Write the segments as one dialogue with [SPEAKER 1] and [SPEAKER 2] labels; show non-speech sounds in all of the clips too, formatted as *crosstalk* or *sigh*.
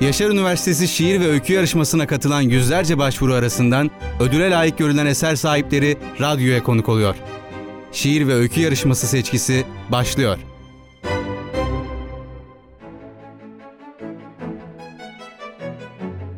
[SPEAKER 1] Yaşar Üniversitesi Şiir ve Öykü Yarışması'na katılan yüzlerce başvuru arasından ödüle layık görülen eser sahipleri radyoya konuk oluyor. Şiir ve Öykü Yarışması seçkisi başlıyor.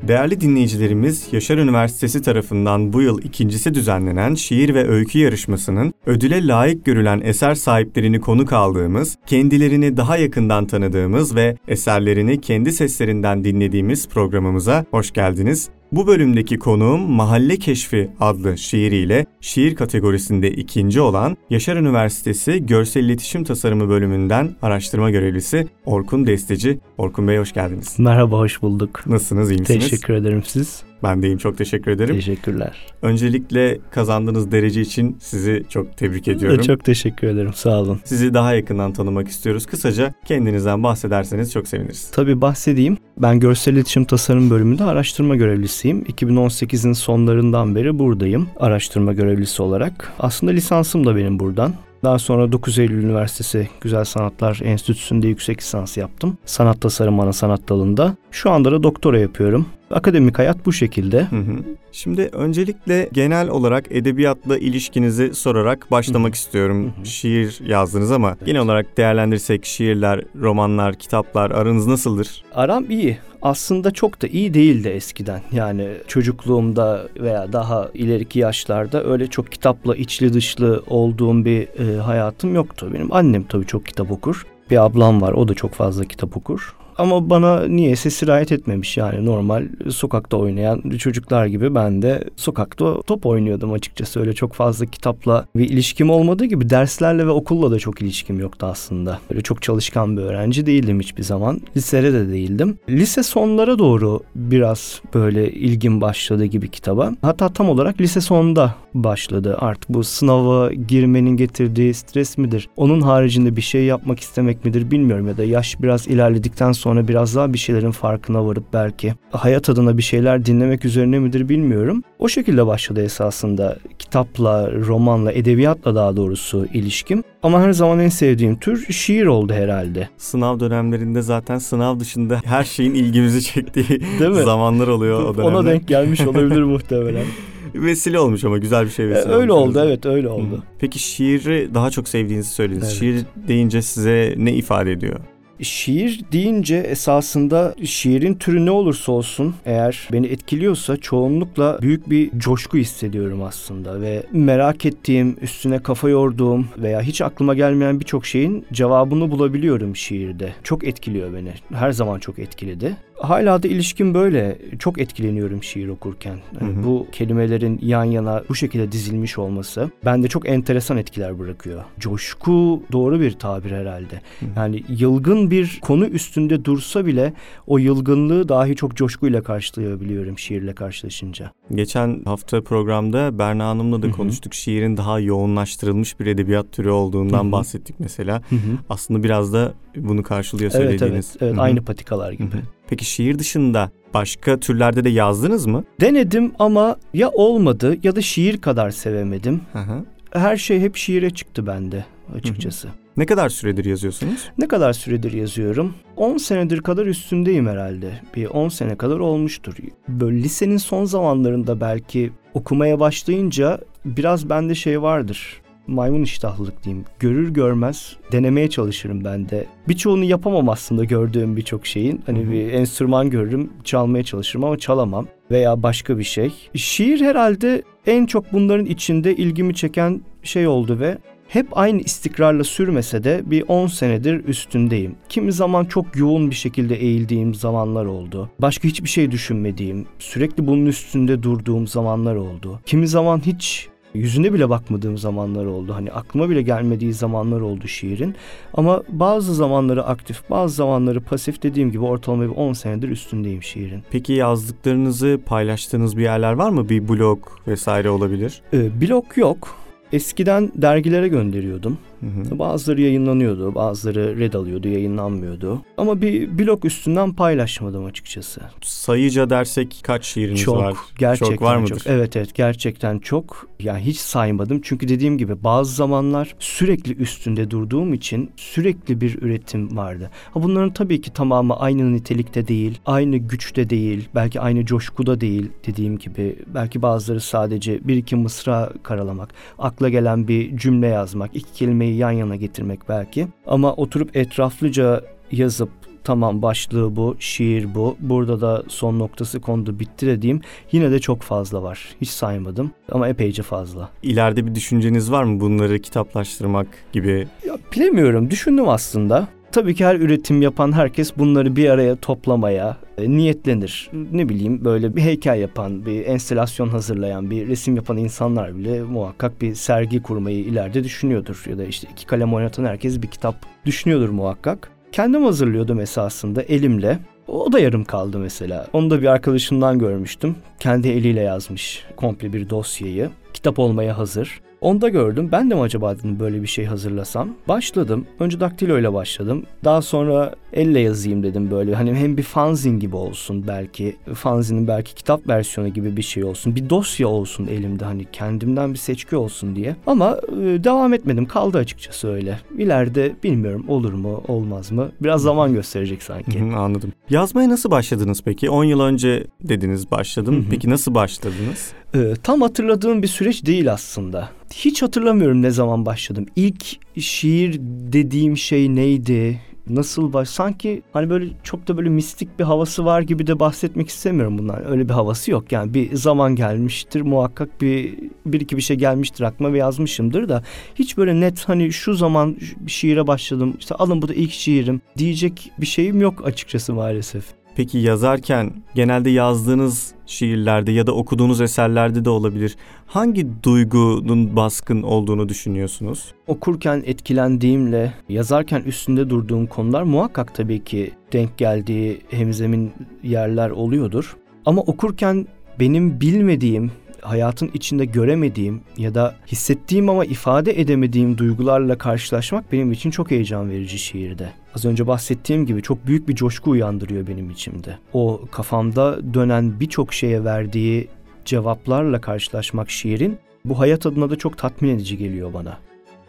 [SPEAKER 2] Değerli dinleyicilerimiz, Yaşar Üniversitesi tarafından bu yıl ikincisi düzenlenen şiir ve öykü yarışmasının ödüle layık görülen eser sahiplerini konuk aldığımız, kendilerini daha yakından tanıdığımız ve eserlerini kendi seslerinden dinlediğimiz programımıza hoş geldiniz. Bu bölümdeki konuğum Mahalle Keşfi adlı şiiriyle şiir kategorisinde ikinci olan Yaşar Üniversitesi Görsel İletişim Tasarımı bölümünden araştırma görevlisi Orkun Desteci. Orkun Bey hoş geldiniz.
[SPEAKER 3] Merhaba, hoş bulduk.
[SPEAKER 2] Nasılsınız, iyi misiniz?
[SPEAKER 3] Teşekkür ederim siz.
[SPEAKER 2] Ben deyim çok teşekkür ederim.
[SPEAKER 3] Teşekkürler.
[SPEAKER 2] Öncelikle kazandığınız derece için sizi çok tebrik ediyorum.
[SPEAKER 3] Çok teşekkür ederim, sağ olun.
[SPEAKER 2] Sizi daha yakından tanımak istiyoruz. Kısaca kendinizden bahsederseniz çok seviniriz.
[SPEAKER 3] Tabii bahsedeyim. Ben Görsel İletişim Tasarım bölümünde araştırma görevlisiyim. 2018'in sonlarından beri buradayım araştırma görevlisi olarak. Aslında lisansım da benim buradan. Daha sonra 9 Eylül Üniversitesi Güzel Sanatlar Enstitüsü'nde yüksek lisans yaptım. Sanat tasarım ana sanat dalında. Şu anda da doktora yapıyorum. Akademik hayat bu şekilde.
[SPEAKER 2] Hı hı. Şimdi öncelikle genel olarak edebiyatla ilişkinizi sorarak başlamak
[SPEAKER 3] Hı hı.
[SPEAKER 2] istiyorum.
[SPEAKER 3] Hı hı.
[SPEAKER 2] Şiir yazdınız ama
[SPEAKER 3] Evet.
[SPEAKER 2] genel olarak değerlendirsek şiirler, romanlar, kitaplar aranız nasıldır?
[SPEAKER 3] Aram iyi. Aslında çok da iyi değildi eskiden. Yani çocukluğumda veya daha ileriki yaşlarda öyle çok kitapla içli dışlı olduğum bir e, hayatım yoktu. Benim annem tabii çok kitap okur. Bir ablam var o da çok fazla kitap okur. Ama bana niyeyse sirayet etmemiş yani normal sokakta oynayan çocuklar gibi ben de sokakta top oynuyordum açıkçası. Öyle çok fazla kitapla bir ilişkim olmadığı gibi derslerle ve okulla da çok ilişkim yoktu aslında. Öyle çok çalışkan bir öğrenci değildim hiçbir zaman. Lisede de değildim. Lise sonlara doğru biraz böyle ilgim başladı gibi kitaba. Hatta tam olarak lise sonunda başladı. Artık bu sınava girmenin getirdiği stres midir? Onun haricinde bir şey yapmak istemek midir bilmiyorum ya da yaş biraz ilerledikten sonra biraz daha bir şeylerin farkına varıp belki hayat adına bir şeyler dinlemek üzerine midir bilmiyorum. O şekilde başladı esasında kitapla, romanla, edebiyatla daha doğrusu ilişkim. Ama her zaman en sevdiğim tür şiir oldu herhalde.
[SPEAKER 2] Sınav dönemlerinde zaten sınav dışında *laughs* her şeyin ilgimizi çektiği
[SPEAKER 3] Değil mi?
[SPEAKER 2] zamanlar oluyor o dönemde.
[SPEAKER 3] Ona denk gelmiş olabilir muhtemelen. *laughs*
[SPEAKER 2] Vesile olmuş ama güzel bir şey
[SPEAKER 3] E,
[SPEAKER 2] vesile
[SPEAKER 3] öyle
[SPEAKER 2] olmuş.
[SPEAKER 3] oldu evet öyle oldu.
[SPEAKER 2] Peki şiiri daha çok sevdiğinizi söylediniz.
[SPEAKER 3] Evet.
[SPEAKER 2] Şiir deyince size ne ifade ediyor?
[SPEAKER 3] Şiir deyince esasında şiirin türü ne olursa olsun eğer beni etkiliyorsa çoğunlukla büyük bir coşku hissediyorum aslında ve merak ettiğim, üstüne kafa yorduğum veya hiç aklıma gelmeyen birçok şeyin cevabını bulabiliyorum şiirde. Çok etkiliyor beni. Her zaman çok etkiledi. Hala da ilişkim böyle. Çok etkileniyorum şiir okurken. Yani
[SPEAKER 2] Hı hı.
[SPEAKER 3] Bu kelimelerin yan yana bu şekilde dizilmiş olması bende çok enteresan etkiler bırakıyor. Coşku doğru bir tabir herhalde.
[SPEAKER 2] Hı.
[SPEAKER 3] Yani yılgın bir konu üstünde dursa bile o yılgınlığı dahi çok coşkuyla karşılayabiliyorum şiirle karşılaşınca.
[SPEAKER 2] Geçen hafta programda Berna Hanım'la da
[SPEAKER 3] Hı hı.
[SPEAKER 2] konuştuk. Şiirin daha yoğunlaştırılmış bir edebiyat türü olduğundan
[SPEAKER 3] Hı hı.
[SPEAKER 2] bahsettik mesela. Aslında biraz da bunu karşılıyor
[SPEAKER 3] evet
[SPEAKER 2] söylediğiniz.
[SPEAKER 3] evet, evet
[SPEAKER 2] Hı hı.
[SPEAKER 3] aynı patikalar
[SPEAKER 2] Hı
[SPEAKER 3] gibi.
[SPEAKER 2] hı. Peki şiir dışında başka türlerde de yazdınız mı?
[SPEAKER 3] Denedim ama ya olmadı ya da şiir kadar sevemedim.
[SPEAKER 2] Hı hı.
[SPEAKER 3] Her şey hep şiire çıktı bende açıkçası.
[SPEAKER 2] Ne kadar süredir yazıyorsunuz?
[SPEAKER 3] Ne kadar süredir yazıyorum? 10 senedir kadar üstündeyim herhalde. Bir 10 sene kadar olmuştur. Böyle lisenin son zamanlarında belki okumaya başlayınca biraz bende şey vardır. Maymun iştahlılık diyeyim. Görür görmez denemeye çalışırım ben de. Birçoğunu yapamam aslında gördüğüm birçok şeyin. Hani
[SPEAKER 2] Hı hı.
[SPEAKER 3] bir enstrüman görürüm, çalmaya çalışırım ama çalamam. Veya başka bir şey. Şiir herhalde en çok bunların içinde ilgimi çeken şey oldu ve hep aynı istikrarla sürmese de bir 10 senedir üstündeyim. Kimi zaman çok yoğun bir şekilde eğildiğim zamanlar oldu. Başka hiçbir şey düşünmediğim, sürekli bunun üstünde durduğum zamanlar oldu. Kimi zaman hiç yüzüne bile bakmadığım zamanlar oldu. Hani aklıma bile gelmediği zamanlar oldu şiirin. Ama bazı zamanları aktif, bazı zamanları pasif dediğim gibi ortalama bir 10 senedir üstündeyim şiirin.
[SPEAKER 2] Peki yazdıklarınızı paylaştığınız bir yerler var mı? Bir blog vesaire olabilir.
[SPEAKER 3] Ee, blog yok. Eskiden dergilere gönderiyordum.
[SPEAKER 2] Hı hı.
[SPEAKER 3] Bazıları yayınlanıyordu, bazıları red alıyordu, yayınlanmıyordu. Ama bir blog üstünden paylaşmadım açıkçası.
[SPEAKER 2] Sayıca dersek kaç şiiriniz
[SPEAKER 3] çok,
[SPEAKER 2] var?
[SPEAKER 3] gerçekten
[SPEAKER 2] çok var mıdır?
[SPEAKER 3] Evet evet gerçekten çok. Yani hiç saymadım çünkü dediğim gibi bazı zamanlar sürekli üstünde durduğum için sürekli bir üretim vardı. Ha bunların tabii ki tamamı aynı nitelikte değil, aynı güçte değil, belki aynı coşkuda değil dediğim gibi. Belki bazıları sadece bir iki mısra karalamak, akla gelen bir cümle yazmak, iki kelimeyi yan yana getirmek belki. Ama oturup etraflıca yazıp tamam başlığı bu, şiir bu, burada da son noktası kondu bitti dediğim yine de çok fazla var. Hiç saymadım ama epeyce fazla.
[SPEAKER 2] İleride bir düşünceniz var mı bunları kitaplaştırmak gibi?
[SPEAKER 3] Ya bilemiyorum, düşündüm aslında. Tabii ki her üretim yapan herkes bunları bir araya toplamaya niyetlenir. Ne bileyim böyle bir heykel yapan, bir enstelasyon hazırlayan, bir resim yapan insanlar bile muhakkak bir sergi kurmayı ileride düşünüyordur. Ya da işte iki kalem oynatan herkes bir kitap düşünüyordur muhakkak. Kendim hazırlıyordum esasında elimle. O da yarım kaldı mesela. Onu da bir arkadaşımdan görmüştüm. Kendi eliyle yazmış komple bir dosyayı. Kitap olmaya hazır. Onda gördüm. Ben de mi acaba dedim böyle bir şey hazırlasam? Başladım. Önce daktilo ile başladım. Daha sonra elle yazayım dedim böyle. Hani hem bir fanzin gibi olsun belki. Fanzinin belki kitap versiyonu gibi bir şey olsun. Bir dosya olsun elimde hani kendimden bir seçki olsun diye. Ama e, devam etmedim. Kaldı açıkçası öyle. İleride bilmiyorum olur mu olmaz mı? Biraz zaman gösterecek sanki.
[SPEAKER 2] Hı, anladım. Yazmaya nasıl başladınız peki? 10 yıl önce dediniz başladım.
[SPEAKER 3] Hı hı.
[SPEAKER 2] Peki nasıl başladınız?
[SPEAKER 3] Ee, tam hatırladığım bir süreç değil aslında. Hiç hatırlamıyorum ne zaman başladım. İlk şiir dediğim şey neydi? Nasıl baş... Sanki hani böyle çok da böyle mistik bir havası var gibi de bahsetmek istemiyorum bundan. Öyle bir havası yok. Yani bir zaman gelmiştir muhakkak bir bir iki bir şey gelmiştir aklıma ve yazmışımdır da hiç böyle net hani şu zaman şiire başladım. İşte alın bu da ilk şiirim diyecek bir şeyim yok açıkçası maalesef.
[SPEAKER 2] Peki yazarken genelde yazdığınız şiirlerde ya da okuduğunuz eserlerde de olabilir. Hangi duygunun baskın olduğunu düşünüyorsunuz?
[SPEAKER 3] Okurken etkilendiğimle yazarken üstünde durduğum konular muhakkak tabii ki denk geldiği hemzemin yerler oluyordur. Ama okurken benim bilmediğim, hayatın içinde göremediğim ya da hissettiğim ama ifade edemediğim duygularla karşılaşmak benim için çok heyecan verici şiirde. Az önce bahsettiğim gibi çok büyük bir coşku uyandırıyor benim içimde. O kafamda dönen birçok şeye verdiği cevaplarla karşılaşmak şiirin bu hayat adına da çok tatmin edici geliyor bana.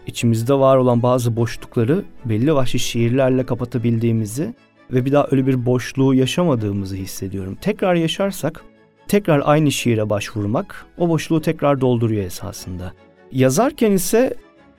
[SPEAKER 3] İçimizde var olan bazı boşlukları belli başlı şiirlerle kapatabildiğimizi ve bir daha öyle bir boşluğu yaşamadığımızı hissediyorum. Tekrar yaşarsak tekrar aynı şiire başvurmak o boşluğu tekrar dolduruyor esasında. Yazarken ise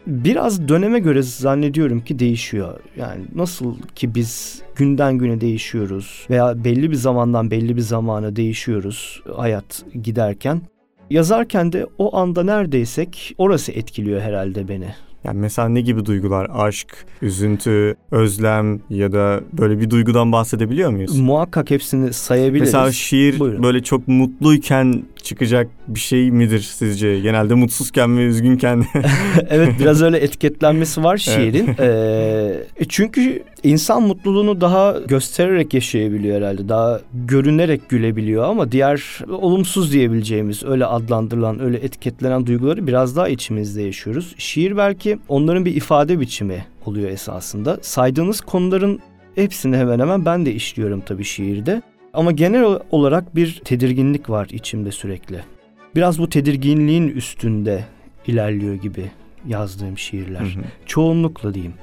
[SPEAKER 3] biraz döneme göre zannediyorum ki değişiyor. Yani nasıl ki biz günden güne değişiyoruz veya belli bir zamandan belli bir zamana değişiyoruz hayat giderken. Yazarken de o anda neredeysek orası etkiliyor herhalde beni.
[SPEAKER 2] Yani mesela ne gibi duygular? Aşk, üzüntü, özlem ya da böyle bir duygudan bahsedebiliyor muyuz?
[SPEAKER 3] Muhakkak hepsini sayabiliriz.
[SPEAKER 2] Mesela şiir
[SPEAKER 3] Buyurun.
[SPEAKER 2] böyle çok mutluyken çıkacak bir şey midir sizce? Genelde mutsuzken ve üzgünken. *laughs*
[SPEAKER 3] evet biraz öyle etiketlenmesi var *laughs* şiirin. Ee, çünkü insan mutluluğunu daha göstererek yaşayabiliyor herhalde. Daha görünerek gülebiliyor ama diğer olumsuz diyebileceğimiz öyle adlandırılan, öyle etiketlenen duyguları biraz daha içimizde yaşıyoruz. Şiir belki onların bir ifade biçimi oluyor esasında. Saydığınız konuların hepsini hemen hemen ben de işliyorum tabii şiirde. Ama genel olarak bir tedirginlik var içimde sürekli. Biraz bu tedirginliğin üstünde ilerliyor gibi yazdığım şiirler.
[SPEAKER 2] Hı hı.
[SPEAKER 3] Çoğunlukla diyeyim.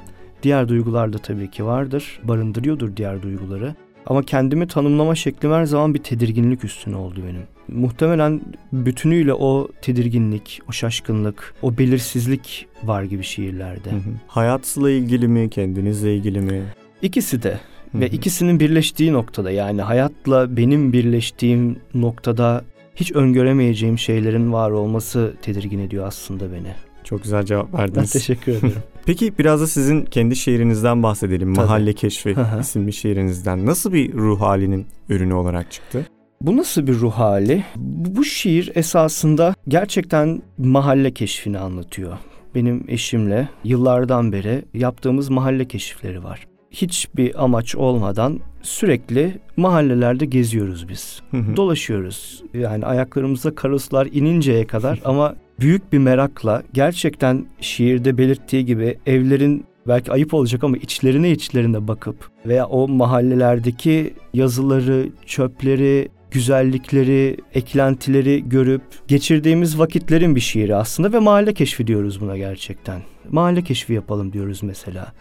[SPEAKER 3] Diğer duygular da tabii ki vardır. Barındırıyordur diğer duyguları. Ama kendimi tanımlama şeklim her zaman bir tedirginlik üstüne oldu benim. Muhtemelen bütünüyle o tedirginlik, o şaşkınlık, o belirsizlik var gibi şiirlerde.
[SPEAKER 2] Hı hı. Hayatla ilgili mi, kendinizle ilgili mi?
[SPEAKER 3] İkisi de
[SPEAKER 2] Hı
[SPEAKER 3] ve
[SPEAKER 2] hı.
[SPEAKER 3] ikisinin birleştiği noktada yani hayatla benim birleştiğim noktada hiç öngöremeyeceğim şeylerin var olması tedirgin ediyor aslında beni.
[SPEAKER 2] Çok güzel cevap
[SPEAKER 3] Ben
[SPEAKER 2] verdiniz.
[SPEAKER 3] teşekkür *laughs* ederim.
[SPEAKER 2] Peki biraz da sizin kendi şiirinizden bahsedelim.
[SPEAKER 3] Tabii.
[SPEAKER 2] Mahalle Keşfi isimli şiirinizden. Nasıl bir ruh halinin ürünü olarak çıktı?
[SPEAKER 3] Bu nasıl bir ruh hali? Bu, şiir esasında gerçekten mahalle keşfini anlatıyor. Benim eşimle yıllardan beri yaptığımız mahalle keşifleri var. Hiçbir amaç olmadan sürekli mahallelerde geziyoruz biz.
[SPEAKER 2] Hı hı.
[SPEAKER 3] Dolaşıyoruz. Yani ayaklarımıza karoslar ininceye kadar ama büyük bir merakla gerçekten şiirde belirttiği gibi evlerin belki ayıp olacak ama içlerine içlerine bakıp veya o mahallelerdeki yazıları, çöpleri, güzellikleri, eklentileri görüp geçirdiğimiz vakitlerin bir şiiri aslında ve mahalle keşfi diyoruz buna gerçekten. Mahalle keşfi yapalım diyoruz mesela.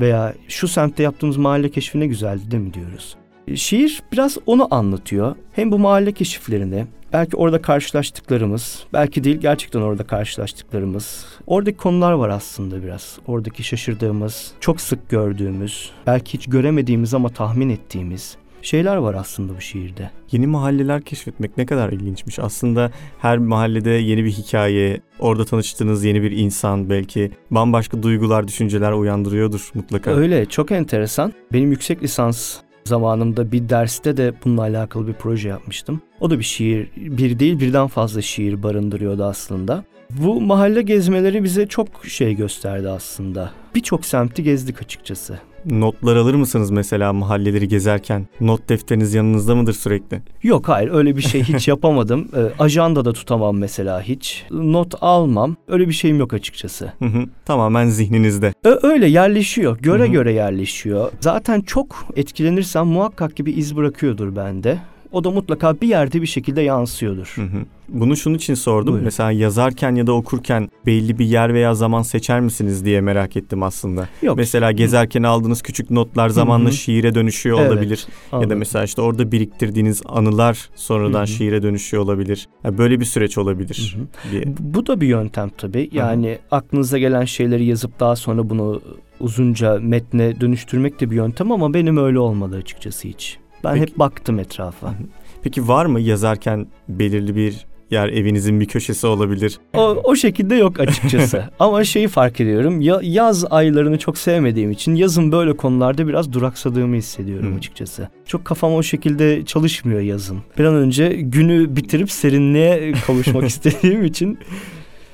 [SPEAKER 3] Veya şu semtte yaptığımız mahalle keşfi ne güzeldi değil mi diyoruz. Şiir biraz onu anlatıyor. Hem bu mahalle keşiflerini, belki orada karşılaştıklarımız, belki değil gerçekten orada karşılaştıklarımız. Oradaki konular var aslında biraz. Oradaki şaşırdığımız, çok sık gördüğümüz, belki hiç göremediğimiz ama tahmin ettiğimiz şeyler var aslında bu şiirde.
[SPEAKER 2] Yeni mahalleler keşfetmek ne kadar ilginçmiş. Aslında her mahallede yeni bir hikaye, orada tanıştığınız yeni bir insan belki bambaşka duygular, düşünceler uyandırıyordur mutlaka.
[SPEAKER 3] Öyle, çok enteresan. Benim yüksek lisans zamanımda bir derste de bununla alakalı bir proje yapmıştım. O da bir şiir, bir değil birden fazla şiir barındırıyordu aslında. Bu mahalle gezmeleri bize çok şey gösterdi aslında. Birçok semti gezdik açıkçası.
[SPEAKER 2] Notlar alır mısınız mesela mahalleleri gezerken? Not defteriniz yanınızda mıdır sürekli?
[SPEAKER 3] Yok hayır öyle bir şey hiç *laughs* yapamadım. E, ajanda da tutamam mesela hiç. Not almam. Öyle bir şeyim yok açıkçası.
[SPEAKER 2] Hı hı, tamamen zihninizde.
[SPEAKER 3] Ö- öyle yerleşiyor. Göre
[SPEAKER 2] Hı hı.
[SPEAKER 3] göre yerleşiyor. Zaten çok etkilenirsem muhakkak ki bir iz bırakıyordur bende. O da mutlaka bir yerde bir şekilde yansıyordur.
[SPEAKER 2] Hı hı. Bunu şunun için sordum.
[SPEAKER 3] Buyurun.
[SPEAKER 2] Mesela yazarken ya da okurken belli bir yer veya zaman seçer misiniz diye merak ettim aslında.
[SPEAKER 3] Yok.
[SPEAKER 2] Mesela gezerken aldığınız küçük notlar zamanla
[SPEAKER 3] hı.
[SPEAKER 2] şiire dönüşüyor
[SPEAKER 3] Evet,
[SPEAKER 2] olabilir. Ya da
[SPEAKER 3] Anladım.
[SPEAKER 2] mesela işte orada biriktirdiğiniz anılar sonradan
[SPEAKER 3] Hı hı.
[SPEAKER 2] şiire dönüşüyor olabilir. Ya böyle bir süreç olabilir
[SPEAKER 3] Hı
[SPEAKER 2] diye.
[SPEAKER 3] Bu da bir yöntem tabii. Yani aklınıza gelen şeyleri yazıp daha sonra bunu uzunca metne dönüştürmek de bir yöntem ama benim öyle olmadı açıkçası hiç. Ben
[SPEAKER 2] Peki.
[SPEAKER 3] hep baktım etrafa.
[SPEAKER 2] Peki var mı yazarken belirli bir yer evinizin bir köşesi olabilir?
[SPEAKER 3] O, o şekilde yok açıkçası. *laughs* Ama şeyi fark ediyorum. Ya, yaz aylarını çok sevmediğim için yazın böyle konularda biraz duraksadığımı hissediyorum
[SPEAKER 2] Hı.
[SPEAKER 3] açıkçası. Çok kafam o şekilde çalışmıyor yazın. Bir an önce günü bitirip serinliğe kavuşmak *laughs* istediğim için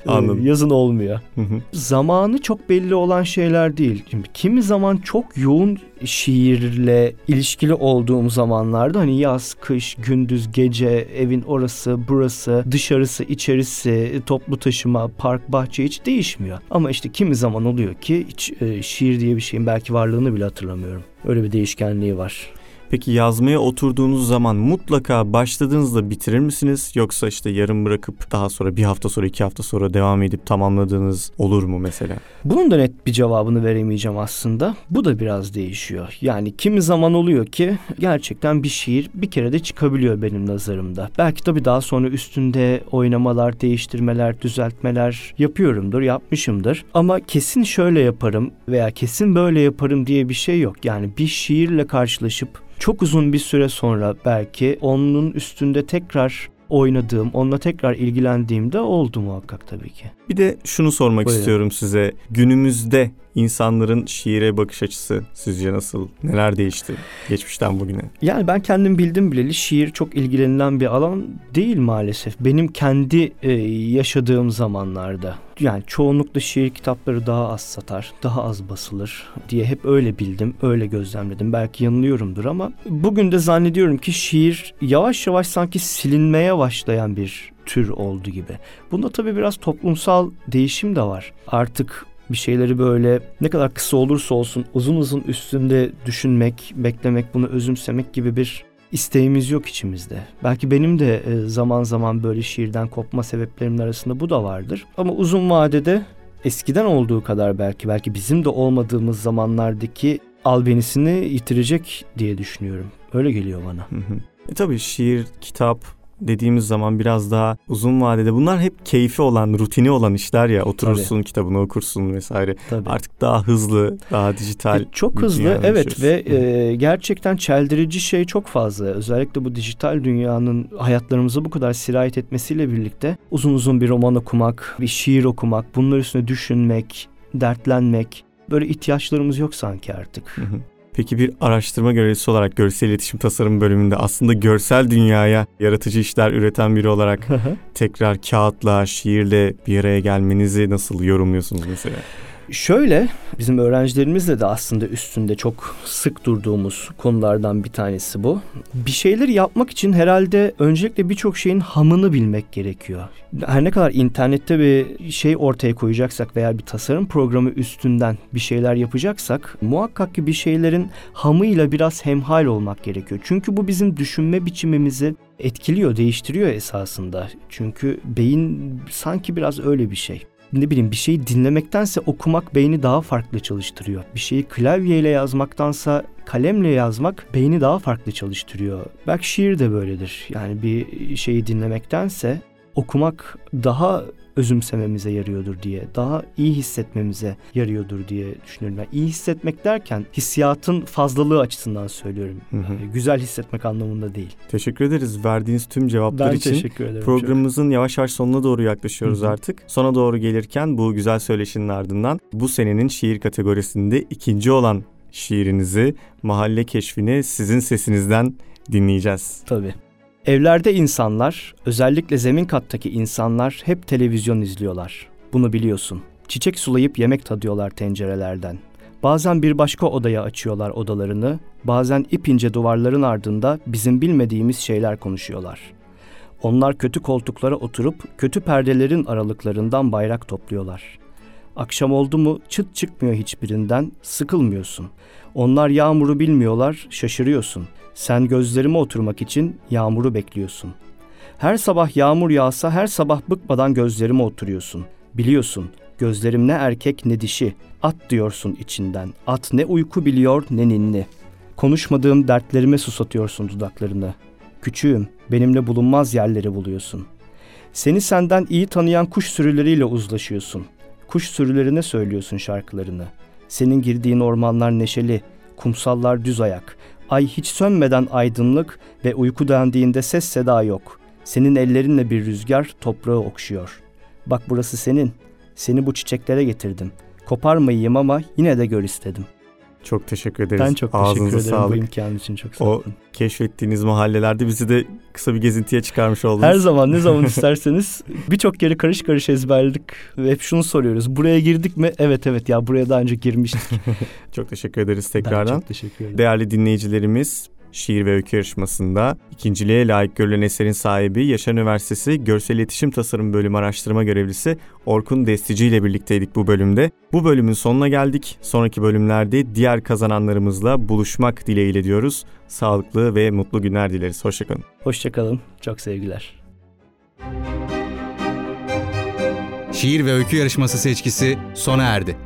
[SPEAKER 2] Anladım.
[SPEAKER 3] yazın olmuyor.
[SPEAKER 2] Hı hı.
[SPEAKER 3] zamanı çok belli olan şeyler değil. Şimdi kimi zaman çok yoğun şiirle ilişkili olduğum zamanlarda hani yaz, kış, gündüz, gece, evin orası, burası, dışarısı, içerisi, toplu taşıma, park, bahçe hiç değişmiyor. Ama işte kimi zaman oluyor ki hiç e, şiir diye bir şeyin belki varlığını bile hatırlamıyorum. Öyle bir değişkenliği var.
[SPEAKER 2] Peki yazmaya oturduğunuz zaman mutlaka başladığınızda bitirir misiniz? Yoksa işte yarım bırakıp daha sonra bir hafta sonra iki hafta sonra devam edip tamamladığınız olur mu mesela?
[SPEAKER 3] Bunun da net bir cevabını veremeyeceğim aslında. Bu da biraz değişiyor. Yani kimi zaman oluyor ki gerçekten bir şiir bir kere de çıkabiliyor benim nazarımda. Belki tabii daha sonra üstünde oynamalar, değiştirmeler, düzeltmeler yapıyorumdur, yapmışımdır. Ama kesin şöyle yaparım veya kesin böyle yaparım diye bir şey yok. Yani bir şiirle karşılaşıp çok uzun bir süre sonra belki onun üstünde tekrar oynadığım, onunla tekrar ilgilendiğimde oldu muhakkak tabii ki.
[SPEAKER 2] Bir de şunu sormak
[SPEAKER 3] Buyurun.
[SPEAKER 2] istiyorum size. Günümüzde insanların şiire bakış açısı sizce nasıl? Neler değişti geçmişten bugüne?
[SPEAKER 3] Yani ben kendim bildim bileli şiir çok ilgilenilen bir alan değil maalesef. Benim kendi e, yaşadığım zamanlarda. Yani çoğunlukla şiir kitapları daha az satar, daha az basılır diye hep öyle bildim, öyle gözlemledim. Belki yanılıyorumdur ama bugün de zannediyorum ki şiir yavaş yavaş sanki silinmeye başlayan bir tür oldu gibi. Bunda tabii biraz toplumsal değişim de var. Artık bir şeyleri böyle ne kadar kısa olursa olsun uzun uzun üstünde düşünmek, beklemek, bunu özümsemek gibi bir isteğimiz yok içimizde. Belki benim de e, zaman zaman böyle şiirden kopma sebeplerimin arasında bu da vardır. Ama uzun vadede eskiden olduğu kadar belki belki bizim de olmadığımız zamanlardaki albenisini yitirecek diye düşünüyorum. Öyle geliyor bana.
[SPEAKER 2] E tabii şiir, kitap dediğimiz zaman biraz daha uzun vadede bunlar hep keyfi olan, rutini olan işler ya. Oturursun, kitabını okursun vesaire.
[SPEAKER 3] Tabii.
[SPEAKER 2] Artık daha hızlı, daha dijital.
[SPEAKER 3] E, Çok hızlı evet ve e, gerçekten çeldirici şey çok fazla. Özellikle bu dijital dünyanın hayatlarımıza bu kadar sirayet etmesiyle birlikte uzun uzun bir roman okumak, bir şiir okumak, bunlar üstüne düşünmek, dertlenmek böyle ihtiyaçlarımız yok sanki artık.
[SPEAKER 2] Hı hı. Peki bir araştırma görevlisi olarak görsel iletişim tasarım bölümünde aslında görsel dünyaya yaratıcı işler üreten biri olarak tekrar kağıtla, şiirle bir araya gelmenizi nasıl yorumluyorsunuz mesela?
[SPEAKER 3] Şöyle bizim öğrencilerimizle de aslında üstünde çok sık durduğumuz konulardan bir tanesi bu. Bir şeyler yapmak için herhalde öncelikle birçok şeyin hamını bilmek gerekiyor. Her ne kadar internette bir şey ortaya koyacaksak veya bir tasarım programı üstünden bir şeyler yapacaksak muhakkak ki bir şeylerin hamıyla biraz hemhal olmak gerekiyor. Çünkü bu bizim düşünme biçimimizi etkiliyor, değiştiriyor esasında. Çünkü beyin sanki biraz öyle bir şey ne bileyim bir şeyi dinlemektense okumak beyni daha farklı çalıştırıyor. Bir şeyi klavyeyle yazmaktansa kalemle yazmak beyni daha farklı çalıştırıyor. Belki şiir de böyledir. Yani bir şeyi dinlemektense okumak daha özümsememize yarıyordur diye, daha iyi hissetmemize yarıyordur diye düşünüyorum. Yani iyi hissetmek derken hissiyatın fazlalığı açısından söylüyorum. Hı hı. güzel hissetmek anlamında değil.
[SPEAKER 2] Teşekkür ederiz verdiğiniz tüm cevaplar
[SPEAKER 3] ben
[SPEAKER 2] için.
[SPEAKER 3] Ben teşekkür ederim.
[SPEAKER 2] Programımızın çok. yavaş yavaş sonuna doğru yaklaşıyoruz hı hı. artık. Sona doğru gelirken bu güzel söyleşinin ardından bu senenin şiir kategorisinde ikinci olan şiirinizi Mahalle Keşfini sizin sesinizden dinleyeceğiz.
[SPEAKER 3] Tabii. Evlerde insanlar, özellikle zemin kattaki insanlar hep televizyon izliyorlar. Bunu biliyorsun. Çiçek sulayıp yemek tadıyorlar tencerelerden. Bazen bir başka odaya açıyorlar odalarını, bazen ipince duvarların ardında bizim bilmediğimiz şeyler konuşuyorlar. Onlar kötü koltuklara oturup kötü perdelerin aralıklarından bayrak topluyorlar. Akşam oldu mu çıt çıkmıyor hiçbirinden, sıkılmıyorsun. Onlar yağmuru bilmiyorlar, şaşırıyorsun. Sen gözlerime oturmak için yağmuru bekliyorsun. Her sabah yağmur yağsa her sabah bıkmadan gözlerime oturuyorsun. Biliyorsun, gözlerim ne erkek ne dişi. At diyorsun içinden. At ne uyku biliyor ne ninni. Konuşmadığım dertlerime susatıyorsun dudaklarını. Küçüğüm, benimle bulunmaz yerleri buluyorsun. Seni senden iyi tanıyan kuş sürüleriyle uzlaşıyorsun. Kuş sürülerine söylüyorsun şarkılarını. Senin girdiğin ormanlar neşeli, kumsallar düz ayak. Ay hiç sönmeden aydınlık ve uyku dendiğinde ses seda yok. Senin ellerinle bir rüzgar toprağı okşuyor. Bak burası senin. Seni bu çiçeklere getirdim. Koparmayayım ama yine de gör istedim.
[SPEAKER 2] Çok teşekkür ederiz.
[SPEAKER 3] Ben çok Ağzınıza teşekkür ederim sağlık. bu imkan için çok sağ olun. O
[SPEAKER 2] keşfettiğiniz mahallelerde bizi de kısa bir gezintiye çıkarmış oldunuz.
[SPEAKER 3] Her zaman ne zaman *laughs* isterseniz birçok yeri karış karış ezberledik ve hep şunu soruyoruz. Buraya girdik mi? Evet evet ya buraya daha önce girmiştik. *laughs*
[SPEAKER 2] çok teşekkür ederiz tekrardan.
[SPEAKER 3] Ben çok teşekkür ederim.
[SPEAKER 2] Değerli dinleyicilerimiz şiir ve öykü yarışmasında ikinciliğe layık görülen eserin sahibi Yaşar Üniversitesi Görsel İletişim Tasarım Bölümü araştırma görevlisi Orkun Destici ile birlikteydik bu bölümde. Bu bölümün sonuna geldik. Sonraki bölümlerde diğer kazananlarımızla buluşmak dileğiyle diyoruz. Sağlıklı ve mutlu günler dileriz. Hoşçakalın.
[SPEAKER 3] Hoşçakalın. Çok sevgiler.
[SPEAKER 1] Şiir ve öykü yarışması seçkisi sona erdi.